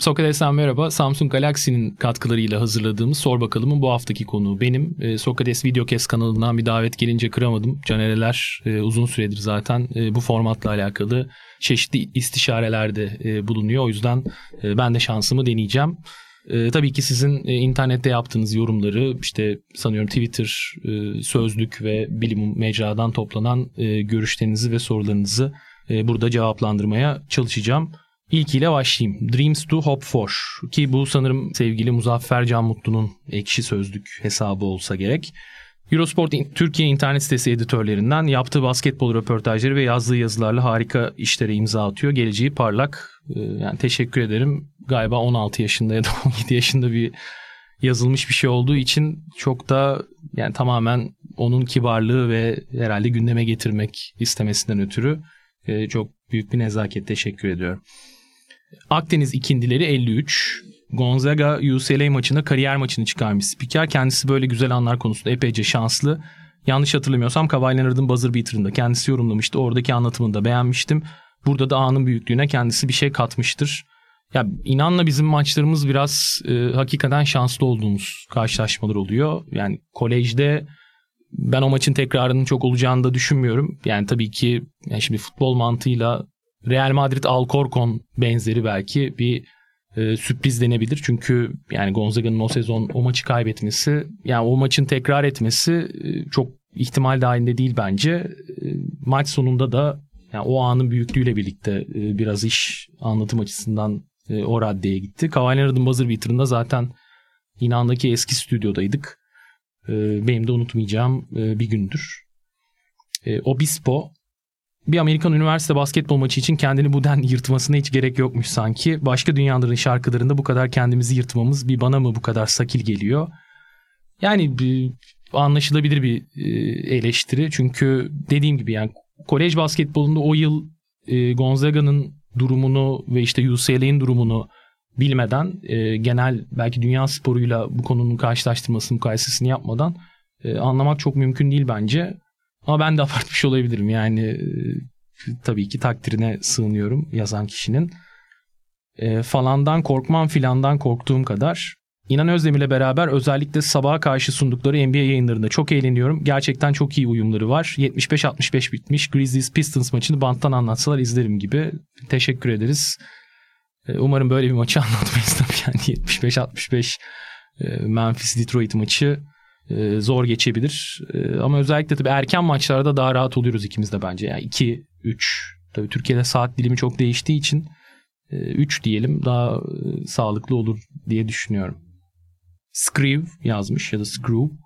Sokrates'ten merhaba. Samsung Galaxy'nin katkılarıyla hazırladığımız Sor Bakalım'ın bu haftaki konuğu benim. E, Sokrates Videocast kanalından bir davet gelince kıramadım. Canereler e, uzun süredir zaten e, bu formatla alakalı çeşitli istişarelerde e, bulunuyor. O yüzden e, ben de şansımı deneyeceğim. E, tabii ki sizin e, internette yaptığınız yorumları işte sanıyorum Twitter, e, Sözlük ve Bilim Mecra'dan toplanan e, görüşlerinizi ve sorularınızı e, burada cevaplandırmaya çalışacağım. İlkiyle başlayayım. Dreams to Hope For ki bu sanırım sevgili Muzaffer Can Mutlu'nun ekşi sözlük hesabı olsa gerek. Eurosport Türkiye internet sitesi editörlerinden yaptığı basketbol röportajları ve yazdığı yazılarla harika işlere imza atıyor. Geleceği parlak. Ee, yani teşekkür ederim. Galiba 16 yaşında ya da 17 yaşında bir yazılmış bir şey olduğu için çok da yani tamamen onun kibarlığı ve herhalde gündeme getirmek istemesinden ötürü e, çok büyük bir nezaket teşekkür ediyorum. Akdeniz ikindileri 53. Gonzaga UCLA maçında kariyer maçını çıkarmış spiker. Kendisi böyle güzel anlar konusunda epeyce şanslı. Yanlış hatırlamıyorsam Kawhi Leonard'ın buzzer beater'ında kendisi yorumlamıştı. Oradaki anlatımını da beğenmiştim. Burada da anın büyüklüğüne kendisi bir şey katmıştır. Ya inanla bizim maçlarımız biraz e, hakikaten şanslı olduğumuz karşılaşmalar oluyor. Yani kolejde ben o maçın tekrarının çok olacağını da düşünmüyorum. Yani tabii ki yani şimdi futbol mantığıyla Real Madrid Alcorcon benzeri belki bir e, sürpriz denebilir. Çünkü yani Gonzaga'nın o sezon o maçı kaybetmesi yani o maçın tekrar etmesi e, çok ihtimal dahilinde değil bence. E, maç sonunda da yani o anın büyüklüğüyle birlikte e, biraz iş anlatım açısından e, o raddeye gitti. Leonard'ın buzzer beater'ında zaten İnan'daki eski stüdyodaydık. E, benim de unutmayacağım e, bir gündür. E, Obispo bir Amerikan üniversite basketbol maçı için kendini bu den yırtmasına hiç gerek yokmuş sanki. Başka dünyaların şarkılarında bu kadar kendimizi yırtmamız bir bana mı bu kadar sakil geliyor? Yani bir, anlaşılabilir bir e, eleştiri. Çünkü dediğim gibi yani kolej basketbolunda o yıl e, Gonzaga'nın durumunu ve işte UCLA'nin durumunu bilmeden e, genel belki dünya sporuyla bu konunun karşılaştırmasını mukayesesini yapmadan anlamak çok mümkün değil bence. Ama ben de abartmış olabilirim. Yani e, tabii ki takdirine sığınıyorum yazan kişinin. E, falandan korkmam filandan korktuğum kadar. İnan Özdemir'le beraber özellikle sabaha karşı sundukları NBA yayınlarında çok eğleniyorum. Gerçekten çok iyi uyumları var. 75-65 bitmiş. Grizzlies Pistons maçını banttan anlatsalar izlerim gibi. Teşekkür ederiz. E, umarım böyle bir maçı anlatmayız tabii yani 75-65 e, Memphis Detroit maçı zor geçebilir. E, ama özellikle tabii erken maçlarda daha rahat oluyoruz ikimiz de bence. Yani 2 3 tabii Türkiye'de saat dilimi çok değiştiği için 3 e, diyelim daha e, sağlıklı olur diye düşünüyorum. Screw yazmış ya da Screw.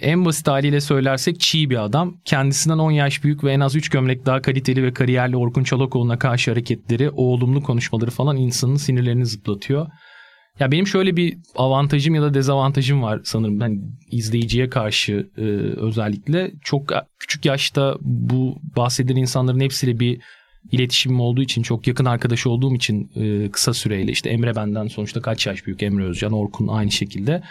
En basit haliyle söylersek çiğ bir adam. Kendisinden 10 yaş büyük ve en az 3 gömlek daha kaliteli ve kariyerli Orkun Çolakoğlu'na karşı hareketleri, o olumlu konuşmaları falan insanın sinirlerini zıplatıyor. Ya benim şöyle bir avantajım ya da dezavantajım var sanırım ben izleyiciye karşı e, özellikle çok küçük yaşta bu bahsedilen insanların hepsiyle bir iletişimim olduğu için çok yakın arkadaş olduğum için e, kısa süreyle işte Emre benden sonuçta kaç yaş büyük Emre Özcan Orkun aynı şekilde.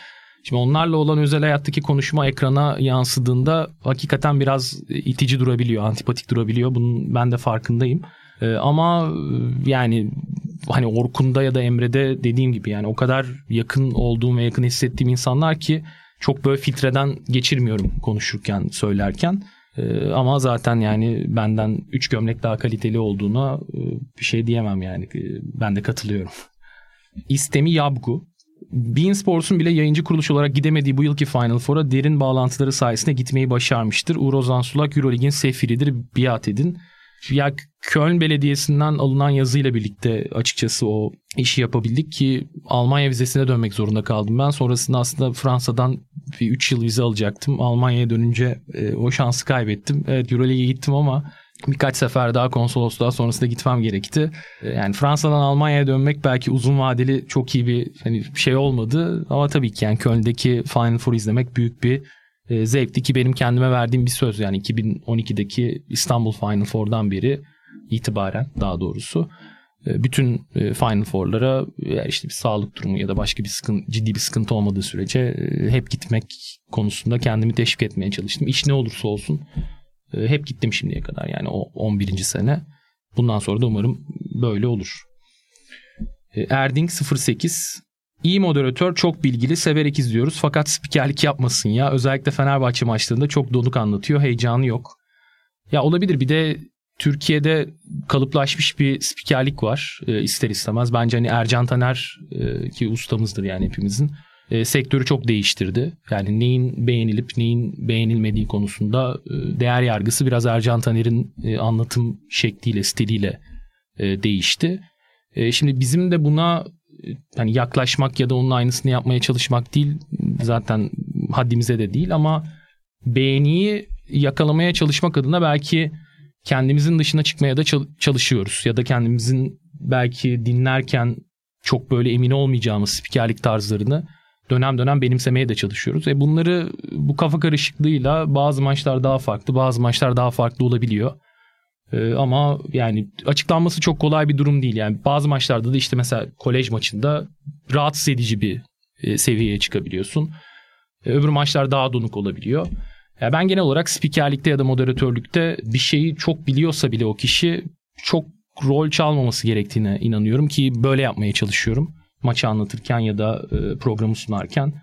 Şimdi onlarla olan özel hayattaki konuşma ekrana yansıdığında hakikaten biraz itici durabiliyor, antipatik durabiliyor. Bunun ben de farkındayım. E, ama e, yani hani Orkun'da ya da Emre'de dediğim gibi yani o kadar yakın olduğum ve yakın hissettiğim insanlar ki çok böyle filtreden geçirmiyorum konuşurken söylerken. Ee, ama zaten yani benden 3 gömlek daha kaliteli olduğuna e, bir şey diyemem yani. E, ben de katılıyorum. İstemi Yabgu. Bein Sports'un bile yayıncı kuruluş olarak gidemediği bu yılki Final Four'a derin bağlantıları sayesinde gitmeyi başarmıştır. Uğur Ozan Sulak Eurolig'in sefiridir biat edin. Ya Köln Belediyesi'nden alınan yazıyla birlikte açıkçası o işi yapabildik ki Almanya vizesine dönmek zorunda kaldım ben. Sonrasında aslında Fransa'dan bir 3 yıl vize alacaktım. Almanya'ya dönünce e, o şansı kaybettim. Evet Euroleague'e gittim ama birkaç sefer daha konsolosluğa sonrasında gitmem gerekti. E, yani Fransa'dan Almanya'ya dönmek belki uzun vadeli çok iyi bir hani şey olmadı ama tabii ki yani Köln'deki Final Four izlemek büyük bir e, zevkti ki benim kendime verdiğim bir söz yani 2012'deki İstanbul Final Four'dan beri itibaren daha doğrusu e, bütün e, Final Four'lara işte bir sağlık durumu ya da başka bir sıkıntı, ciddi bir sıkıntı olmadığı sürece hep gitmek konusunda kendimi teşvik etmeye çalıştım. İş ne olursa olsun hep gittim şimdiye kadar yani o 11. sene. Bundan sonra da umarım böyle olur. Erding 08 İyi moderatör çok bilgili severek izliyoruz fakat spikerlik yapmasın ya. Özellikle Fenerbahçe maçlarında çok donuk anlatıyor heyecanı yok. Ya olabilir bir de Türkiye'de kalıplaşmış bir spikerlik var e, ister istemez. Bence hani Ercan Taner e, ki ustamızdır yani hepimizin e, sektörü çok değiştirdi. Yani neyin beğenilip neyin beğenilmediği konusunda e, değer yargısı biraz Ercan Taner'in e, anlatım şekliyle, stiliyle e, değişti. E, şimdi bizim de buna hani yaklaşmak ya da onun aynısını yapmaya çalışmak değil zaten haddimize de değil ama beğeniyi yakalamaya çalışmak adına belki kendimizin dışına çıkmaya da çalışıyoruz ya da kendimizin belki dinlerken çok böyle emin olmayacağımız spikerlik tarzlarını dönem dönem benimsemeye de çalışıyoruz. E bunları bu kafa karışıklığıyla bazı maçlar daha farklı, bazı maçlar daha farklı olabiliyor. Ee, ama yani açıklanması çok kolay bir durum değil. Yani bazı maçlarda da işte mesela kolej maçında rahatsız edici bir e, seviyeye çıkabiliyorsun. E, öbür maçlar daha donuk olabiliyor. Yani ben genel olarak spikerlikte ya da moderatörlükte bir şeyi çok biliyorsa bile o kişi çok rol çalmaması gerektiğine inanıyorum ki böyle yapmaya çalışıyorum. Maçı anlatırken ya da e, programı sunarken.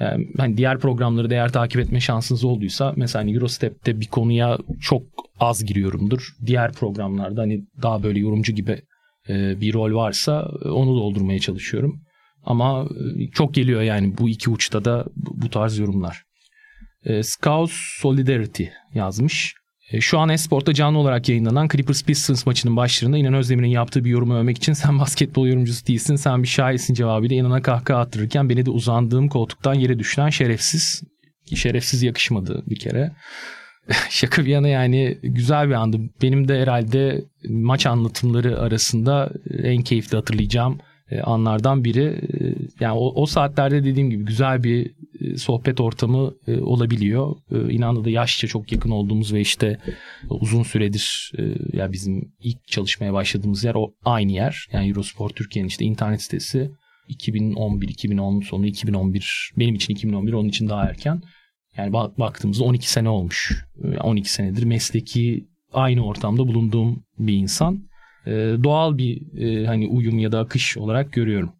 Yani hani diğer programları değer takip etme şansınız olduysa mesela hani Eurostep'te bir konuya çok az giriyorumdur. Diğer programlarda hani daha böyle yorumcu gibi e, bir rol varsa e, onu doldurmaya çalışıyorum. Ama e, çok geliyor yani bu iki uçta da bu tarz yorumlar. E, Scouts Solidarity yazmış. E, şu an Esport'ta canlı olarak yayınlanan Clippers Pistons maçının başlarında İnan Özdemir'in yaptığı bir yorumu övmek için sen basketbol yorumcusu değilsin sen bir şairsin cevabıyla İnan'a kahkaha attırırken beni de uzandığım koltuktan yere düşüren şerefsiz. Şerefsiz yakışmadı bir kere. Şaka bir yana yani güzel bir andı. Benim de herhalde maç anlatımları arasında en keyifli hatırlayacağım anlardan biri. E, yani o, o saatlerde dediğim gibi güzel bir e, sohbet ortamı olabiliyor. İnandı da yaşça çok yakın olduğumuz ve işte uzun süredir ya bizim ilk çalışmaya başladığımız yer o aynı yer. Yani Eurosport Türkiye'nin işte internet sitesi 2011, 2010 sonu 2011 benim için 2011 onun için daha erken. Yani baktığımızda 12 sene olmuş. 12 senedir mesleki aynı ortamda bulunduğum bir insan e, doğal bir e, hani uyum ya da akış olarak görüyorum.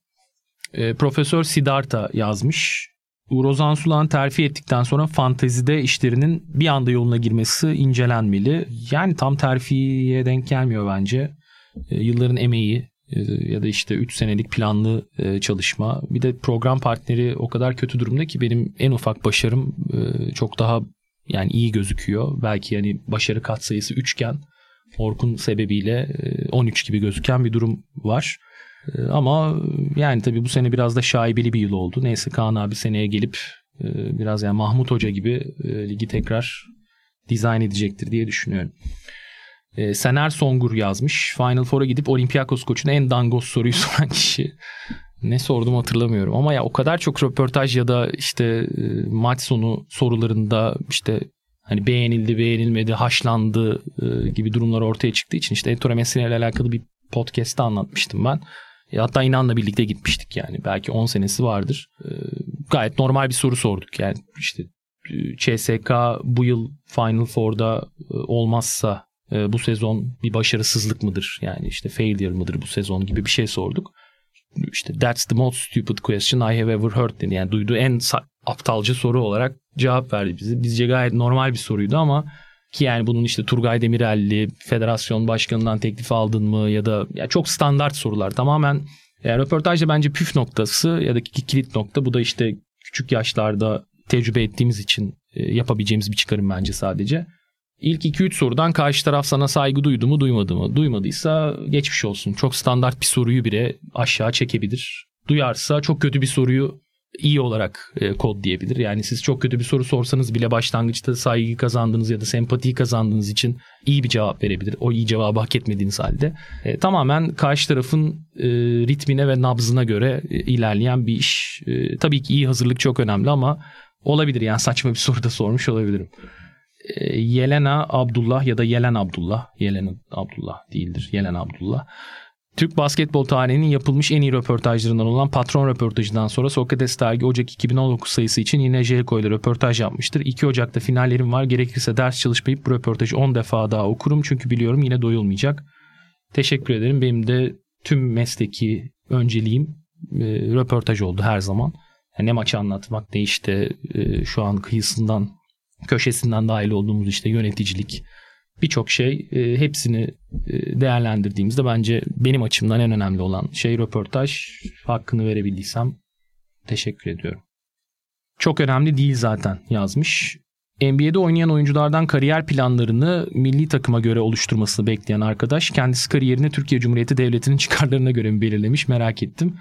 E, Profesör Siddhartha yazmış. Rozan Sulan terfi ettikten sonra fantezide işlerinin bir anda yoluna girmesi incelenmeli. Yani tam terfiye denk gelmiyor bence. E, yılların emeği e, ya da işte 3 senelik planlı e, çalışma. Bir de program partneri o kadar kötü durumda ki benim en ufak başarım e, çok daha yani iyi gözüküyor. Belki yani başarı katsayısı 3 iken Orkun sebebiyle 13 e, gibi gözüken bir durum var. E, ama yani tabii bu sene biraz da şaibeli bir yıl oldu. Neyse Kaan abi seneye gelip e, biraz yani Mahmut Hoca gibi ligi tekrar dizayn edecektir diye düşünüyorum. Sener Songur yazmış. Final Four'a gidip Olympiakos koçuna en dangos soruyu soran kişi. Ne sordum hatırlamıyorum ama ya o kadar çok röportaj ya da işte maç sonu sorularında işte hani beğenildi, beğenilmedi, haşlandı e, gibi durumlar ortaya çıktığı için işte Ettore Messina ile alakalı bir podcast'te anlatmıştım ben. E, hatta İnan'la birlikte gitmiştik yani. Belki 10 senesi vardır. E, gayet normal bir soru sorduk. Yani işte e, CSK bu yıl Final Four'da e, olmazsa e, bu sezon bir başarısızlık mıdır? Yani işte failure mıdır bu sezon gibi bir şey sorduk. İşte that's the most stupid question I have ever heard dedi. Yani duyduğu en aptalca soru olarak cevap verdi bize. Bizce gayet normal bir soruydu ama ki yani bunun işte Turgay Demirelli, federasyon başkanından teklif aldın mı ya da ya çok standart sorular. Tamamen yani röportajda bence püf noktası ya da kilit nokta bu da işte küçük yaşlarda tecrübe ettiğimiz için e, yapabileceğimiz bir çıkarım bence sadece. İlk 2-3 sorudan karşı taraf sana saygı duydu mu duymadı mı? Duymadıysa geçmiş olsun. Çok standart bir soruyu bile aşağı çekebilir. Duyarsa çok kötü bir soruyu iyi olarak e, kod diyebilir. Yani siz çok kötü bir soru sorsanız bile başlangıçta saygı kazandığınız ya da sempatiyi kazandığınız için iyi bir cevap verebilir. O iyi cevabı hak etmediğiniz halde. E, tamamen karşı tarafın e, ritmine ve nabzına göre e, ilerleyen bir iş. E, tabii ki iyi hazırlık çok önemli ama olabilir yani saçma bir soru da sormuş olabilirim. E, Yelena Abdullah ya da Yelen Abdullah. Yelen Abdullah değildir. Yelen Abdullah. Türk basketbol tarihinin yapılmış en iyi röportajlarından olan patron röportajından sonra Sokrates Dergi Ocak 2019 sayısı için yine Jelko ile röportaj yapmıştır. 2 Ocak'ta finallerim var. Gerekirse ders çalışmayıp bu röportajı 10 defa daha okurum çünkü biliyorum yine doyulmayacak. Teşekkür ederim. Benim de tüm mesleki önceliğim e, röportaj oldu her zaman. Yani ne maçı anlatmak ne işte e, şu an kıyısından köşesinden dahil olduğumuz işte yöneticilik birçok şey e, hepsini e, değerlendirdiğimizde bence benim açımdan en önemli olan şey röportaj hakkını verebildiysem teşekkür ediyorum. Çok önemli değil zaten yazmış. NBA'de oynayan oyunculardan kariyer planlarını milli takıma göre oluşturmasını bekleyen arkadaş kendisi kariyerini Türkiye Cumhuriyeti Devleti'nin çıkarlarına göre mi belirlemiş merak ettim.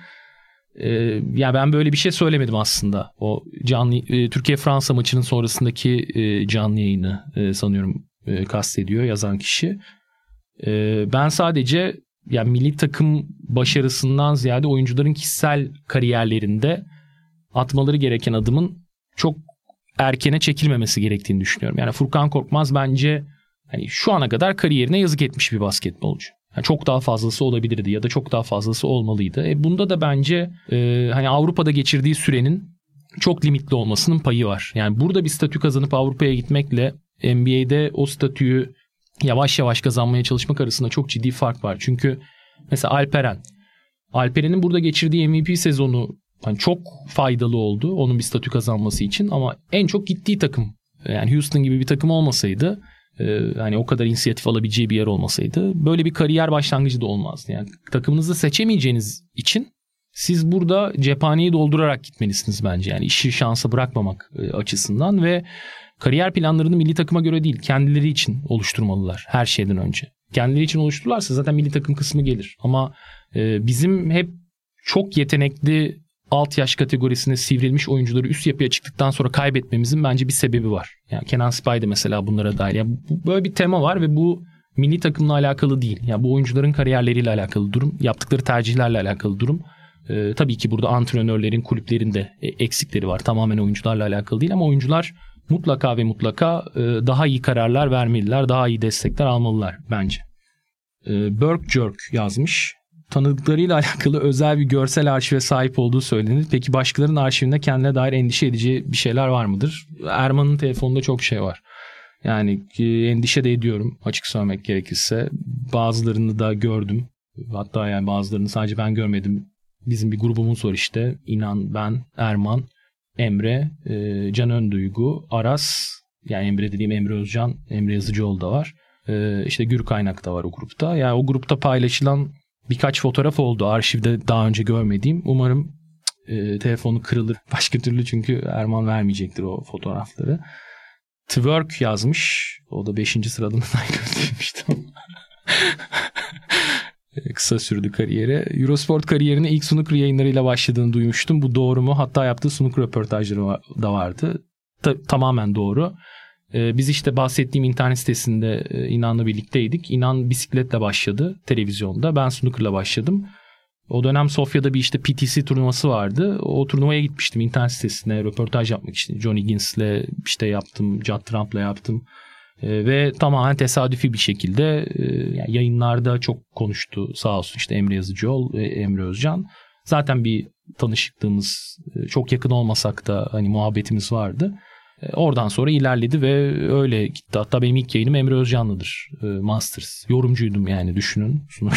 Ee, ya ben böyle bir şey söylemedim aslında. O canlı e, Türkiye Fransa maçının sonrasındaki e, canlı yayını e, sanıyorum e, kastediyor yazan kişi. E, ben sadece yani milli takım başarısından ziyade oyuncuların kişisel kariyerlerinde atmaları gereken adımın çok erkene çekilmemesi gerektiğini düşünüyorum. Yani Furkan Korkmaz bence hani şu ana kadar kariyerine yazık etmiş bir basketbolcu. Yani çok daha fazlası olabilirdi ya da çok daha fazlası olmalıydı. E bunda da bence e, hani Avrupa'da geçirdiği sürenin çok limitli olmasının payı var. Yani burada bir statü kazanıp Avrupa'ya gitmekle NBA'de o statüyü yavaş yavaş kazanmaya çalışmak arasında çok ciddi fark var. Çünkü mesela Alperen. Alperen'in burada geçirdiği MVP sezonu yani çok faydalı oldu onun bir statü kazanması için ama en çok gittiği takım yani Houston gibi bir takım olmasaydı e, hani o kadar inisiyatif alabileceği bir yer olmasaydı böyle bir kariyer başlangıcı da olmazdı. Yani takımınızı seçemeyeceğiniz için siz burada cephaneyi doldurarak gitmelisiniz bence. Yani işi şansa bırakmamak e, açısından ve kariyer planlarını milli takıma göre değil kendileri için oluşturmalılar her şeyden önce. Kendileri için oluştururlarsa zaten milli takım kısmı gelir. Ama e, bizim hep çok yetenekli alt yaş kategorisine sivrilmiş oyuncuları üst yapıya çıktıktan sonra kaybetmemizin bence bir sebebi var. Yani Kenan Spy de mesela bunlara dahil. Yani böyle bir tema var ve bu milli takımla alakalı değil. Yani bu oyuncuların kariyerleriyle alakalı durum, yaptıkları tercihlerle alakalı durum. Ee, tabii ki burada antrenörlerin, kulüplerin de e, eksikleri var. Tamamen oyuncularla alakalı değil ama oyuncular mutlaka ve mutlaka e, daha iyi kararlar vermeliler, daha iyi destekler almalılar bence. E, Burke Jerk yazmış tanıdıklarıyla alakalı özel bir görsel arşive sahip olduğu söylenir. Peki başkalarının arşivinde kendine dair endişe edeceği bir şeyler var mıdır? Erman'ın telefonunda çok şey var. Yani e, endişe de ediyorum açık söylemek gerekirse. Bazılarını da gördüm. Hatta yani bazılarını sadece ben görmedim. Bizim bir grubumuz var işte. İnan, ben, Erman, Emre, e, Can Önduygu, Aras. Yani Emre dediğim Emre Özcan, Emre Yazıcıoğlu da var. E, işte Gür Kaynak da var o grupta. Yani o grupta paylaşılan birkaç fotoğraf oldu arşivde daha önce görmediğim. Umarım e, telefonu kırılır. Başka türlü çünkü Erman vermeyecektir o fotoğrafları. Twerk yazmış. O da 5. sırada göstermiştim. Kısa sürdü kariyeri. Eurosport kariyerine ilk snooker yayınlarıyla başladığını duymuştum. Bu doğru mu? Hatta yaptığı snooker röportajları da vardı. Ta- tamamen doğru. Ee, biz işte bahsettiğim internet sitesinde e, İnan'la birlikteydik. İnan bisikletle başladı televizyonda. Ben snooker'la başladım. O dönem Sofya'da bir işte PTC turnuvası vardı. O turnuvaya gitmiştim internet sitesine röportaj yapmak için. Johnny Gins'le işte yaptım, Judd Trump'la yaptım. Ee, ve tamamen tesadüfi bir şekilde e, yani yayınlarda çok konuştu sağ olsun işte Emre Yazıcıoğlu ve Emre Özcan. Zaten bir tanışıklığımız e, çok yakın olmasak da hani muhabbetimiz vardı. E, oradan sonra ilerledi ve öyle gitti. Hatta benim ilk yayınım Emre Özcanlı'dır. Masters. Yorumcuydum yani düşünün.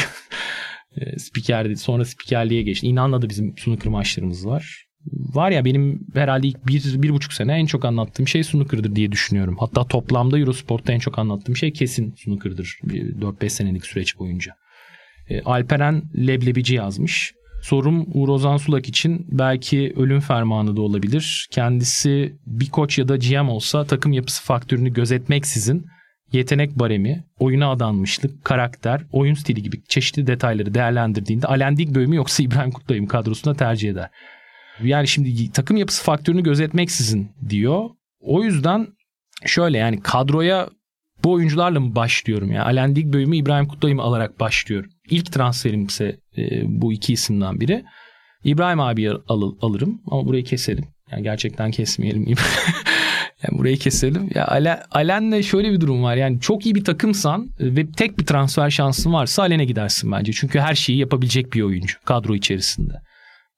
E, spikerdi. Sonra spikerliğe geçti. İnanla da bizim snooker maçlarımız var. Var ya benim herhalde ilk bir, bir buçuk sene en çok anlattığım şey snooker'dır diye düşünüyorum. Hatta toplamda Eurosport'ta en çok anlattığım şey kesin snooker'dır. 4-5 senelik süreç boyunca. Alperen Leblebici yazmış. Sorum Uğur Ozan Sulak için belki ölüm fermanı da olabilir. Kendisi bir koç ya da GM olsa takım yapısı faktörünü gözetmeksizin yetenek baremi, oyuna adanmışlık, karakter, oyun stili gibi çeşitli detayları değerlendirdiğinde Alendik bölümü yoksa İbrahim Kutlay'ım kadrosunda tercih eder. Yani şimdi takım yapısı faktörünü gözetmeksizin diyor. O yüzden şöyle yani kadroya bu oyuncularla mı başlıyorum? Yani Alen Digboy'u İbrahim Kutlu'yu mu alarak başlıyorum? İlk transferim ise e, bu iki isimden biri. İbrahim abi al, alırım ama burayı keselim. Yani gerçekten kesmeyelim. yani burayı keselim. Ya Alen, Alen'le şöyle bir durum var. Yani çok iyi bir takımsan ve tek bir transfer şansın varsa Alen'e gidersin bence. Çünkü her şeyi yapabilecek bir oyuncu kadro içerisinde.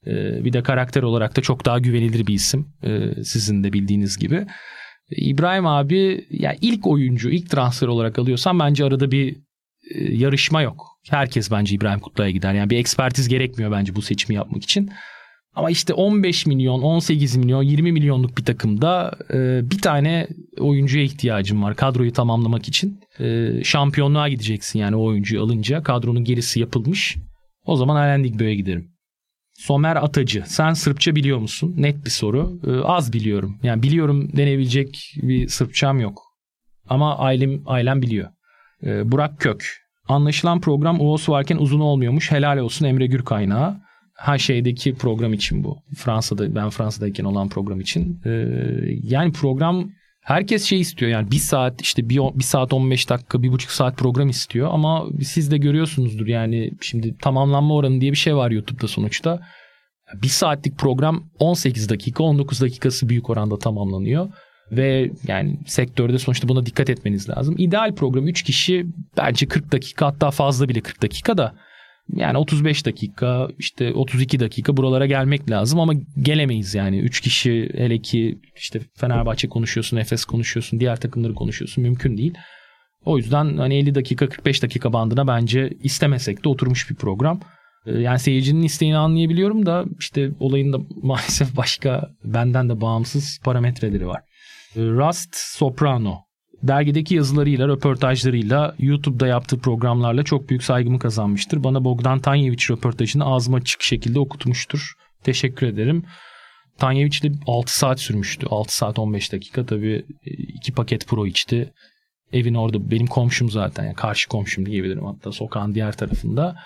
Ee, bir de karakter olarak da çok daha güvenilir bir isim. Ee, sizin de bildiğiniz gibi. İbrahim abi ya ilk oyuncu, ilk transfer olarak alıyorsan bence arada bir e, yarışma yok. herkes bence İbrahim Kutluay'a gider. Yani bir ekspertiz gerekmiyor bence bu seçimi yapmak için. Ama işte 15 milyon, 18 milyon, 20 milyonluk bir takımda e, bir tane oyuncuya ihtiyacım var kadroyu tamamlamak için. E, şampiyonluğa gideceksin yani o oyuncuyu alınca. Kadronun gerisi yapılmış. O zaman Alen Digbe'ye giderim. Somer Atacı. Sen Sırpça biliyor musun? Net bir soru. E, az biliyorum. Yani biliyorum denebilecek bir Sırpçam yok. Ama ailem, ailem biliyor. E, Burak Kök. Anlaşılan program UOS varken uzun olmuyormuş. Helal olsun Emre Gür kaynağı. Ha şeydeki program için bu. Fransa'da ben Fransa'dayken olan program için. Ee, yani program herkes şey istiyor yani bir saat işte bir, bir saat 15 dakika bir buçuk saat program istiyor ama siz de görüyorsunuzdur yani şimdi tamamlanma oranı diye bir şey var YouTube'da sonuçta. Bir saatlik program 18 dakika 19 dakikası büyük oranda tamamlanıyor. Ve yani sektörde sonuçta buna dikkat etmeniz lazım. İdeal program 3 kişi bence 40 dakika hatta fazla bile 40 dakika da yani 35 dakika işte 32 dakika buralara gelmek lazım ama gelemeyiz yani. 3 kişi hele ki işte Fenerbahçe konuşuyorsun, Efes konuşuyorsun, diğer takımları konuşuyorsun mümkün değil. O yüzden hani 50 dakika 45 dakika bandına bence istemesek de oturmuş bir program. Ee, yani seyircinin isteğini anlayabiliyorum da işte olayın da maalesef başka benden de bağımsız parametreleri var. Ee, Rust Soprano dergideki yazılarıyla, röportajlarıyla, YouTube'da yaptığı programlarla çok büyük saygımı kazanmıştır. Bana Bogdan Tanyeviç röportajını ağzıma açık şekilde okutmuştur. Teşekkür ederim. Tanyeviç de 6 saat sürmüştü. 6 saat 15 dakika tabii 2 paket pro içti. Evin orada benim komşum zaten yani karşı komşum diyebilirim hatta sokağın diğer tarafında.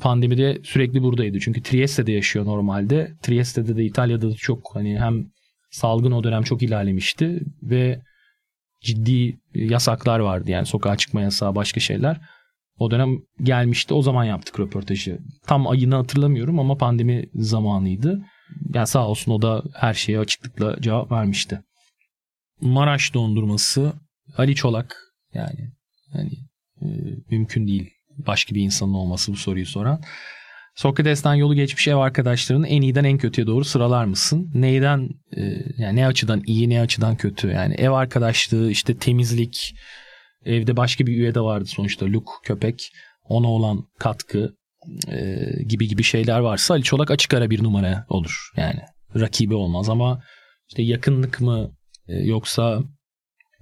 Pandemide sürekli buradaydı. Çünkü Trieste'de yaşıyor normalde. Trieste'de de İtalya'da da çok hani hem salgın o dönem çok ilerlemişti ve ciddi yasaklar vardı yani sokağa çıkma yasağı başka şeyler. O dönem gelmişti o zaman yaptık röportajı. Tam ayını hatırlamıyorum ama pandemi zamanıydı. Yani sağ olsun o da her şeye açıklıkla cevap vermişti. Maraş dondurması Ali Çolak yani yani e, mümkün değil başka bir insanın olması bu soruyu soran. Sokrates'ten yolu geçmiş ev arkadaşlarını en iyiden en kötüye doğru sıralar mısın? Neyden e, yani ne açıdan iyi ne açıdan kötü? Yani ev arkadaşlığı işte temizlik evde başka bir üye de vardı sonuçta Luke köpek ona olan katkı e, gibi gibi şeyler varsa Ali Çolak açık ara bir numara olur. Yani rakibi olmaz ama işte yakınlık mı e, yoksa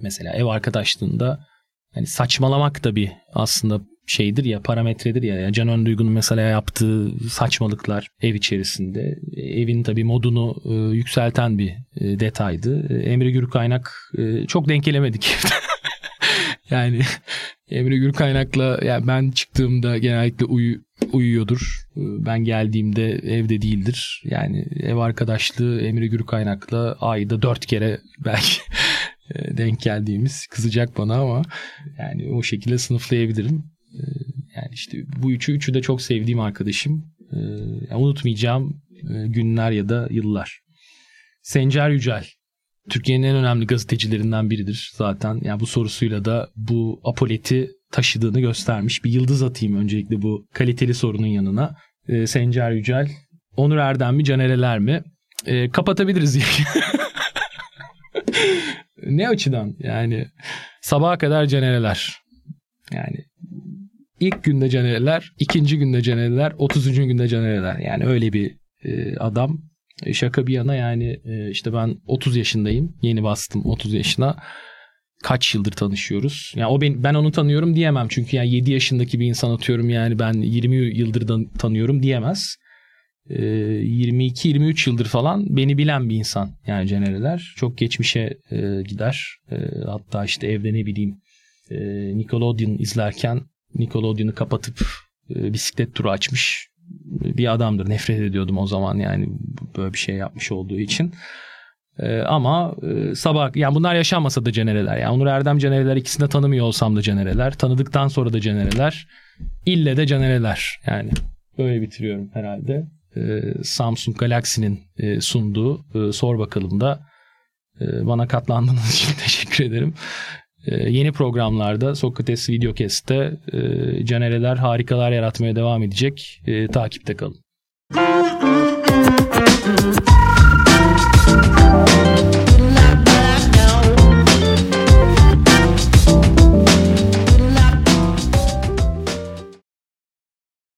mesela ev arkadaşlığında hani saçmalamak da bir aslında şeydir ya parametredir ya. Yani Can Önduygun'un mesela yaptığı saçmalıklar ev içerisinde. Evin tabii modunu e, yükselten bir e, detaydı. E, Emre Gürkaynak e, çok denk gelemedik. yani Emre Gürkaynak'la yani ben çıktığımda genellikle uyu, uyuyordur. E, ben geldiğimde evde değildir. Yani ev arkadaşlığı Emre Gürkaynak'la ayda dört kere belki e, denk geldiğimiz kızacak bana ama yani o şekilde sınıflayabilirim. Ee, yani işte bu üçü üçü de çok sevdiğim arkadaşım. Ee, yani unutmayacağım e, günler ya da yıllar. Sencer Yücel. Türkiye'nin en önemli gazetecilerinden biridir zaten. Yani bu sorusuyla da bu apoleti taşıdığını göstermiş. Bir yıldız atayım öncelikle bu kaliteli sorunun yanına. Ee, Sencer Yücel. Onur Erdem mi Canereler mi? Ee, kapatabiliriz diye. ne açıdan? Yani sabaha kadar Canereler. Yani İlk günde canereler, ikinci günde canereler, otuzuncu günde canereler. Yani öyle bir e, adam. E, şaka bir yana yani e, işte ben 30 yaşındayım. Yeni bastım 30 yaşına. Kaç yıldır tanışıyoruz? Yani o ben, ben onu tanıyorum diyemem. Çünkü yani 7 yaşındaki bir insan atıyorum yani ben 20 yıldır da tanıyorum diyemez. E, 22-23 yıldır falan beni bilen bir insan yani Canereler. Çok geçmişe e, gider. E, hatta işte evde ne bileyim e, Nickelodeon izlerken Nickelodeon'u kapatıp e, bisiklet turu açmış bir adamdır. Nefret ediyordum o zaman yani böyle bir şey yapmış olduğu için. E, ama e, sabah yani bunlar yaşanmasa da cenereler. Yani Onur Erdem cenereler ikisini de tanımıyor olsam da cenereler. Tanıdıktan sonra da cenereler. İlle de cenereler. Yani böyle bitiriyorum herhalde. E, Samsung Galaxy'nin e, sunduğu e, Sor Bakalım da e, bana katlandığınız için teşekkür ederim. Ee, yeni programlarda Sokrates Videocast'te e, Canereler harikalar yaratmaya devam edecek. E, takipte kalın.